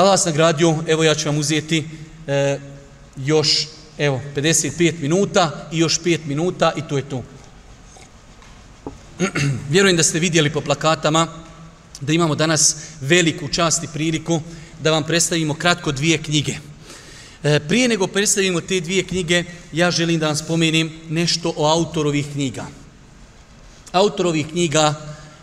Allah vas nagradio, evo ja ću vam uzeti e, još evo 55 minuta i još 5 minuta i to je to. Vjerujem da ste vidjeli po plakatama da imamo danas veliku čast i priliku da vam predstavimo kratko dvije knjige. E, prije nego predstavimo te dvije knjige, ja želim da vam spomenim nešto o autorovih knjiga. Autorovih knjiga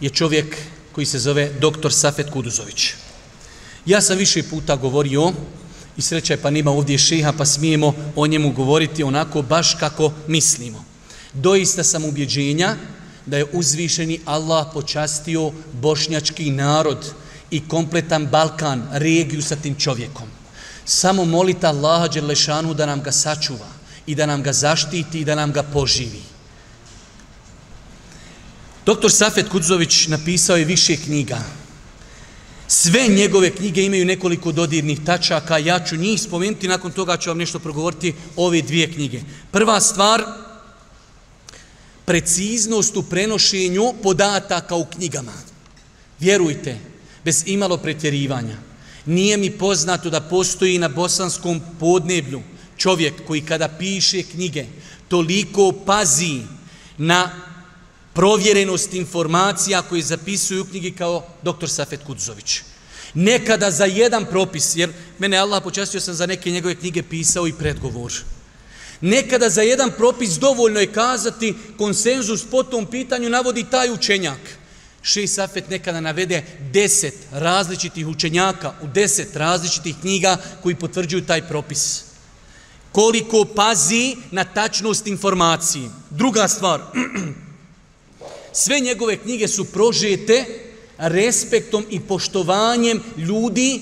je čovjek koji se zove dr. Safet Kuduzović. Ja sam više puta govorio, i sreća je pa nima ovdje šeha, pa smijemo o njemu govoriti onako baš kako mislimo. Doista sam ubjeđenja da je uzvišeni Allah počastio bošnjački narod i kompletan Balkan, regiju sa tim čovjekom. Samo molite Allaha Đerlešanu da nam ga sačuva i da nam ga zaštiti i da nam ga poživi. Doktor Safet Kudzović napisao je više knjiga. Sve njegove knjige imaju nekoliko dodirnih tačaka. Ja ću njih spomenuti, nakon toga ću vam nešto progovoriti ove dvije knjige. Prva stvar, preciznost u prenošenju podataka u knjigama. Vjerujte, bez imalo pretjerivanja. Nije mi poznato da postoji na bosanskom podneblju čovjek koji kada piše knjige toliko pazi na provjerenost informacija koje zapisuju u knjigi kao dr. Safet Kudzović. Nekada za jedan propis, jer mene Allah počastio sam za neke njegove knjige pisao i predgovor. Nekada za jedan propis dovoljno je kazati konsenzus po tom pitanju navodi taj učenjak. Šej Safet nekada navede deset različitih učenjaka u deset različitih knjiga koji potvrđuju taj propis. Koliko pazi na tačnost informacije. Druga stvar, Sve njegove knjige su prožete respektom i poštovanjem ljudi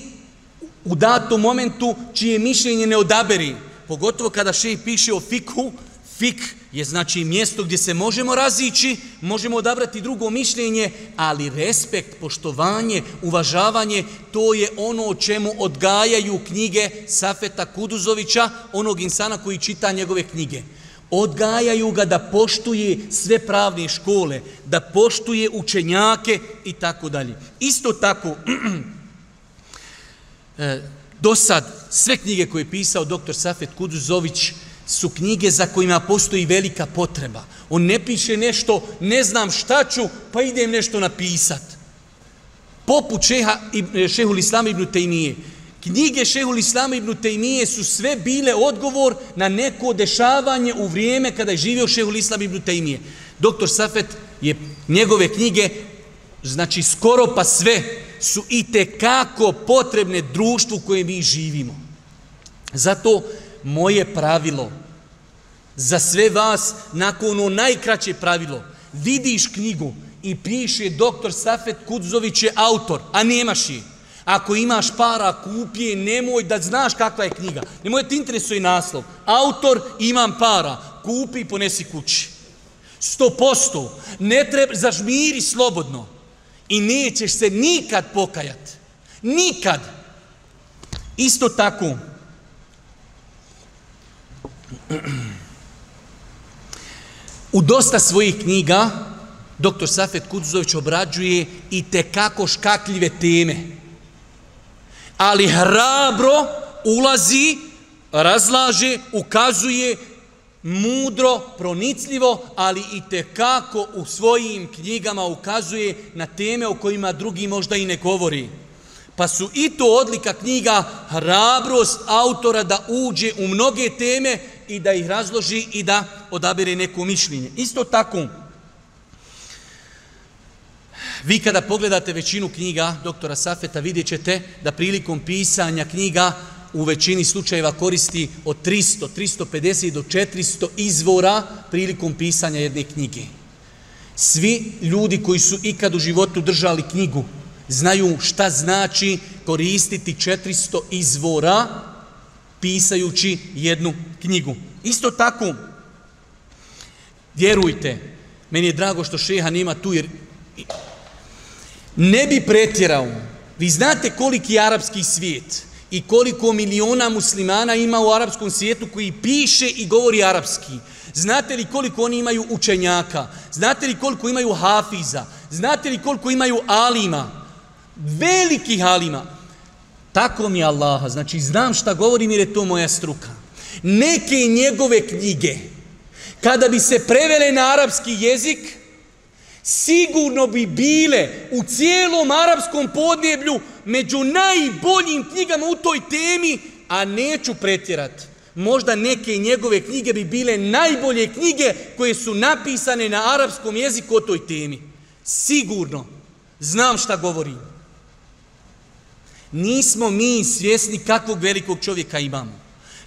u datom momentu čije mišljenje ne odaberi. Pogotovo kada šej piše o fiku, fik je znači mjesto gdje se možemo razići, možemo odabrati drugo mišljenje, ali respekt, poštovanje, uvažavanje, to je ono o čemu odgajaju knjige Safeta Kuduzovića, onog insana koji čita njegove knjige odgajaju ga da poštuje sve pravne škole, da poštuje učenjake i tako dalje. Isto tako, e, do sad, sve knjige koje je pisao dr. Safet Kuduzović su knjige za kojima postoji velika potreba. On ne piše nešto, ne znam šta ću, pa idem nešto napisat. Poput šeha, šehul Islam ibn Tejmije, Knjige Šehul Islama ibn Tejmije su sve bile odgovor na neko dešavanje u vrijeme kada je živio Šehul Islam ibn Tejmije. Doktor Safet je njegove knjige, znači skoro pa sve, su i te kako potrebne društvu koje mi živimo. Zato moje pravilo za sve vas, nakon ono najkraće pravilo, vidiš knjigu i piše doktor Safet Kudzović je autor, a nemaš je. Ako imaš para, kupi je, nemoj da znaš kakva je knjiga. Nemoj da ti interesuje naslov. Autor, imam para, kupi i ponesi kući. Sto posto. Ne treba, zažmiri slobodno. I nećeš se nikad pokajat. Nikad. Isto tako. U dosta svojih knjiga doktor Safet Kuduzović obrađuje i te kako škakljive teme ali hrabro ulazi, razlaže, ukazuje mudro, pronicljivo, ali i te kako u svojim knjigama ukazuje na teme o kojima drugi možda i ne govori. Pa su i to odlika knjiga hrabrost autora da uđe u mnoge teme i da ih razloži i da odabere neko mišljenje. Isto tako, Vi kada pogledate većinu knjiga doktora Safeta, vidjet ćete da prilikom pisanja knjiga u većini slučajeva koristi od 300, 350 do 400 izvora prilikom pisanja jedne knjige. Svi ljudi koji su ikad u životu držali knjigu znaju šta znači koristiti 400 izvora pisajući jednu knjigu. Isto tako, vjerujte, meni je drago što šeha nema tu jer ne bi pretjerao. Vi znate koliki je arapski svijet i koliko miliona muslimana ima u arapskom svijetu koji piše i govori arapski. Znate li koliko oni imaju učenjaka? Znate li koliko imaju hafiza? Znate li koliko imaju alima? Velikih alima. Tako mi je Allaha, znači znam šta govorim jer je to moja struka. Neke njegove knjige, kada bi se prevele na arapski jezik, sigurno bi bile u cijelom arapskom podneblju među najboljim knjigama u toj temi, a neću pretjerati. Možda neke njegove knjige bi bile najbolje knjige koje su napisane na arapskom jeziku o toj temi. Sigurno. Znam šta govorim. Nismo mi svjesni kakvog velikog čovjeka imamo.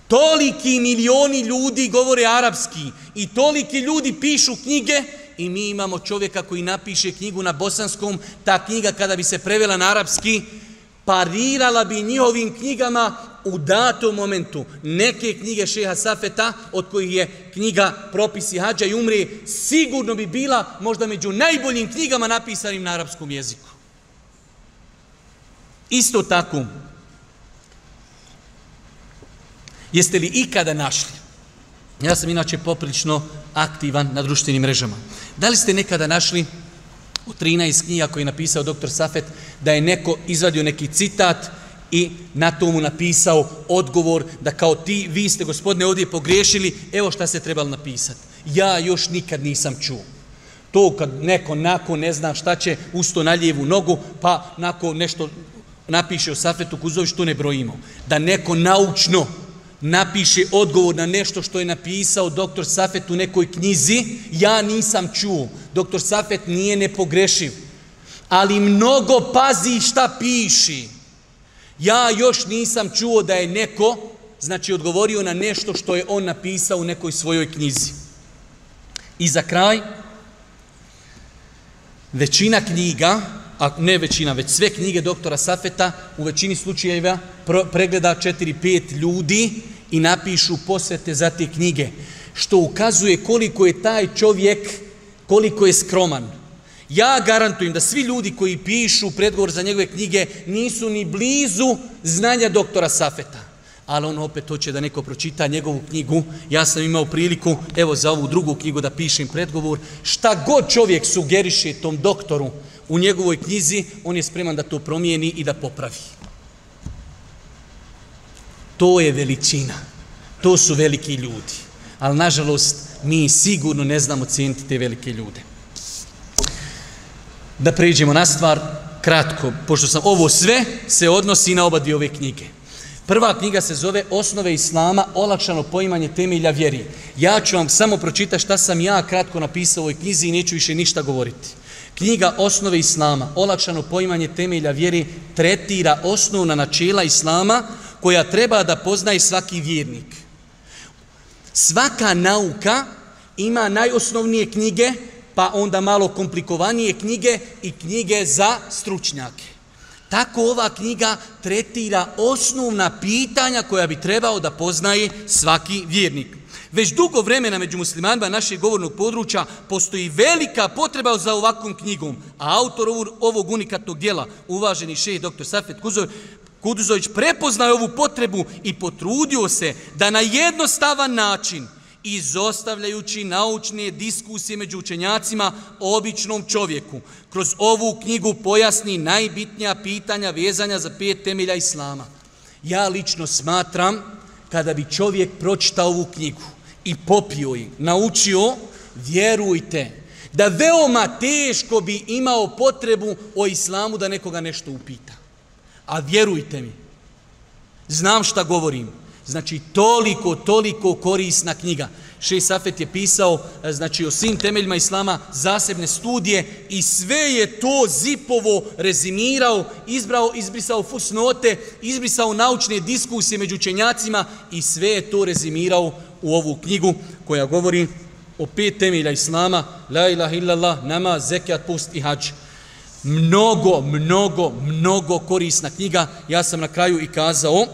Toliki milioni ljudi govore arapski i toliki ljudi pišu knjige i mi imamo čovjeka koji napiše knjigu na bosanskom, ta knjiga kada bi se prevela na arapski, parirala bi njihovim knjigama u datom momentu. Neke knjige šeha Safeta, od kojih je knjiga Propisi hađa i umre, sigurno bi bila možda među najboljim knjigama napisanim na arapskom jeziku. Isto tako, jeste li ikada našli? Ja sam inače poprilično aktivan na društvenim mrežama. Da li ste nekada našli u 13 knjiga koje je napisao dr. Safet da je neko izvadio neki citat i na tomu napisao odgovor da kao ti, vi ste gospodine ovdje pogriješili, evo šta se trebalo napisati. Ja još nikad nisam čuo. To kad neko nako ne zna šta će usto na lijevu nogu, pa nako nešto napiše o Safetu Kuzović, to ne brojimo. Da neko naučno napiše odgovor na nešto što je napisao doktor Safet u nekoj knjizi, ja nisam čuo. Doktor Safet nije nepogrešiv, ali mnogo pazi šta piši. Ja još nisam čuo da je neko, znači, odgovorio na nešto što je on napisao u nekoj svojoj knjizi. I za kraj, većina knjiga, a ne većina, već sve knjige doktora Safeta u većini slučajeva pregleda 4-5 ljudi i napišu posvete za te knjige, što ukazuje koliko je taj čovjek, koliko je skroman. Ja garantujem da svi ljudi koji pišu predgovor za njegove knjige nisu ni blizu znanja doktora Safeta. Ali on opet hoće da neko pročita njegovu knjigu. Ja sam imao priliku, evo za ovu drugu knjigu da pišem predgovor. Šta god čovjek sugeriše tom doktoru u njegovoj knjizi, on je spreman da to promijeni i da popravi. To je veličina. To su veliki ljudi. Ali, nažalost, mi sigurno ne znamo cijeniti te velike ljude. Da pređemo na stvar, kratko, pošto sam ovo sve se odnosi na oba dvije ove knjige. Prva knjiga se zove Osnove Islama, olakšano poimanje temelja vjeri. Ja ću vam samo pročitati šta sam ja kratko napisao u ovoj knjizi i neću više ništa govoriti. Knjiga Osnove Islama, olakšano poimanje temelja vjeri, tretira osnovna načela Islama koja treba da poznaje svaki vjernik. Svaka nauka ima najosnovnije knjige, pa onda malo komplikovanije knjige i knjige za stručnjake. Tako ova knjiga tretira osnovna pitanja koja bi trebao da poznaje svaki vjernik. Već dugo vremena među muslimanima našeg govornog područja postoji velika potreba za ovakvom knjigom, a autor ovog unikatnog dijela, uvaženi šeh dr. Safet Kuzor, Kuduzović prepoznao ovu potrebu i potrudio se da na jednostavan način, izostavljajući naučne diskusije među učenjacima običnom čovjeku, kroz ovu knjigu pojasni najbitnija pitanja vezanja za pet temelja Islama. Ja lično smatram, kada bi čovjek pročitao ovu knjigu i popio je, naučio, vjerujte, da veoma teško bi imao potrebu o Islamu da nekoga nešto upita. A vjerujte mi, znam šta govorim. Znači, toliko, toliko korisna knjiga. Šej Safet je pisao e, znači, o svim temeljima Islama zasebne studije i sve je to zipovo rezimirao, izbrao, izbrisao fusnote, izbrisao naučne diskusije među učenjacima i sve je to rezimirao u ovu knjigu koja govori o pet temelja Islama, la ilaha illallah, nama, zekat, pust i hađ mnogo, mnogo, mnogo korisna knjiga. Ja sam na kraju i kazao,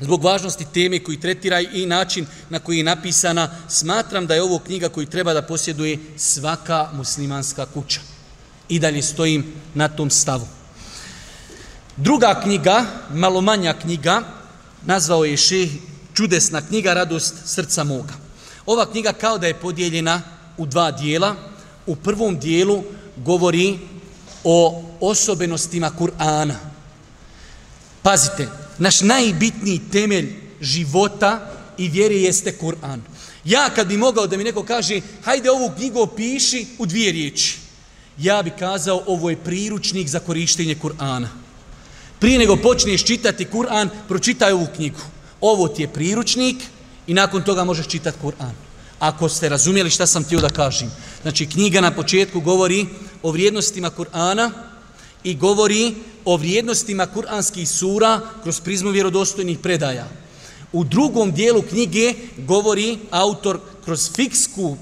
zbog važnosti teme koji tretira i način na koji je napisana, smatram da je ovo knjiga koju treba da posjeduje svaka muslimanska kuća. I dalje stojim na tom stavu. Druga knjiga, malo manja knjiga, nazvao je še čudesna knjiga Radost srca moga. Ova knjiga kao da je podijeljena u dva dijela. U prvom dijelu govori o osobenostima Kur'ana. Pazite, naš najbitniji temelj života i vjere jeste Kur'an. Ja kad bi mogao da mi neko kaže, hajde ovu knjigu opiši u dvije riječi. Ja bi kazao, ovo je priručnik za korištenje Kur'ana. Prije nego počneš čitati Kur'an, pročitaj ovu knjigu. Ovo ti je priručnik i nakon toga možeš čitati Kur'an. Ako ste razumjeli šta sam htio da kažem. Znači, knjiga na početku govori o vrijednostima Kur'ana i govori o vrijednostima kur'anskih sura kroz prizmu vjerodostojnih predaja. U drugom dijelu knjige govori autor kroz fiksku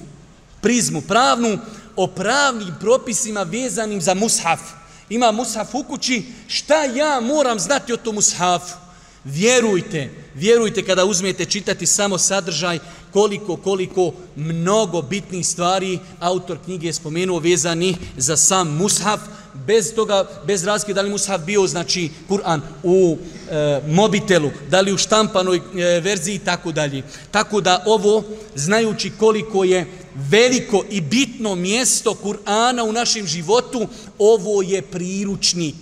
prizmu pravnu o pravnim propisima vezanim za mushaf. Ima mushaf u kući, šta ja moram znati o tom mushafu? Vjerujte, vjerujte kada uzmete čitati samo sadržaj koliko, koliko mnogo bitnih stvari autor knjige je spomenuo vezani za sam mushaf, bez toga, bez razlike da li mushaf bio, znači Kur'an u e, mobitelu, da li u štampanoj e, verziji i tako dalje. Tako da ovo, znajući koliko je veliko i bitno mjesto Kur'ana u našem životu, ovo je priručnik.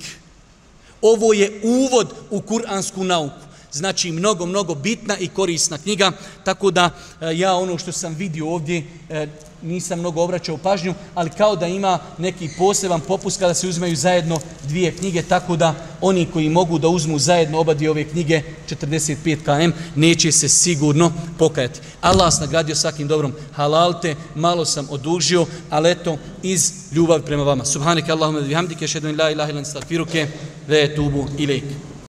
Ovo je uvod u kuransku nauku znači mnogo, mnogo bitna i korisna knjiga, tako da e, ja ono što sam vidio ovdje e, nisam mnogo obraćao pažnju, ali kao da ima neki poseban popust kada se uzmeju zajedno dvije knjige, tako da oni koji mogu da uzmu zajedno oba dvije ove knjige, 45 km, neće se sigurno pokajati. Allah vas nagradio svakim dobrom halalte, malo sam odužio, ali eto, iz ljubavi prema vama. Subhanike Allahumma bihamdike, šedun la ilaha ilan stakfiruke, ve tubu ilaik.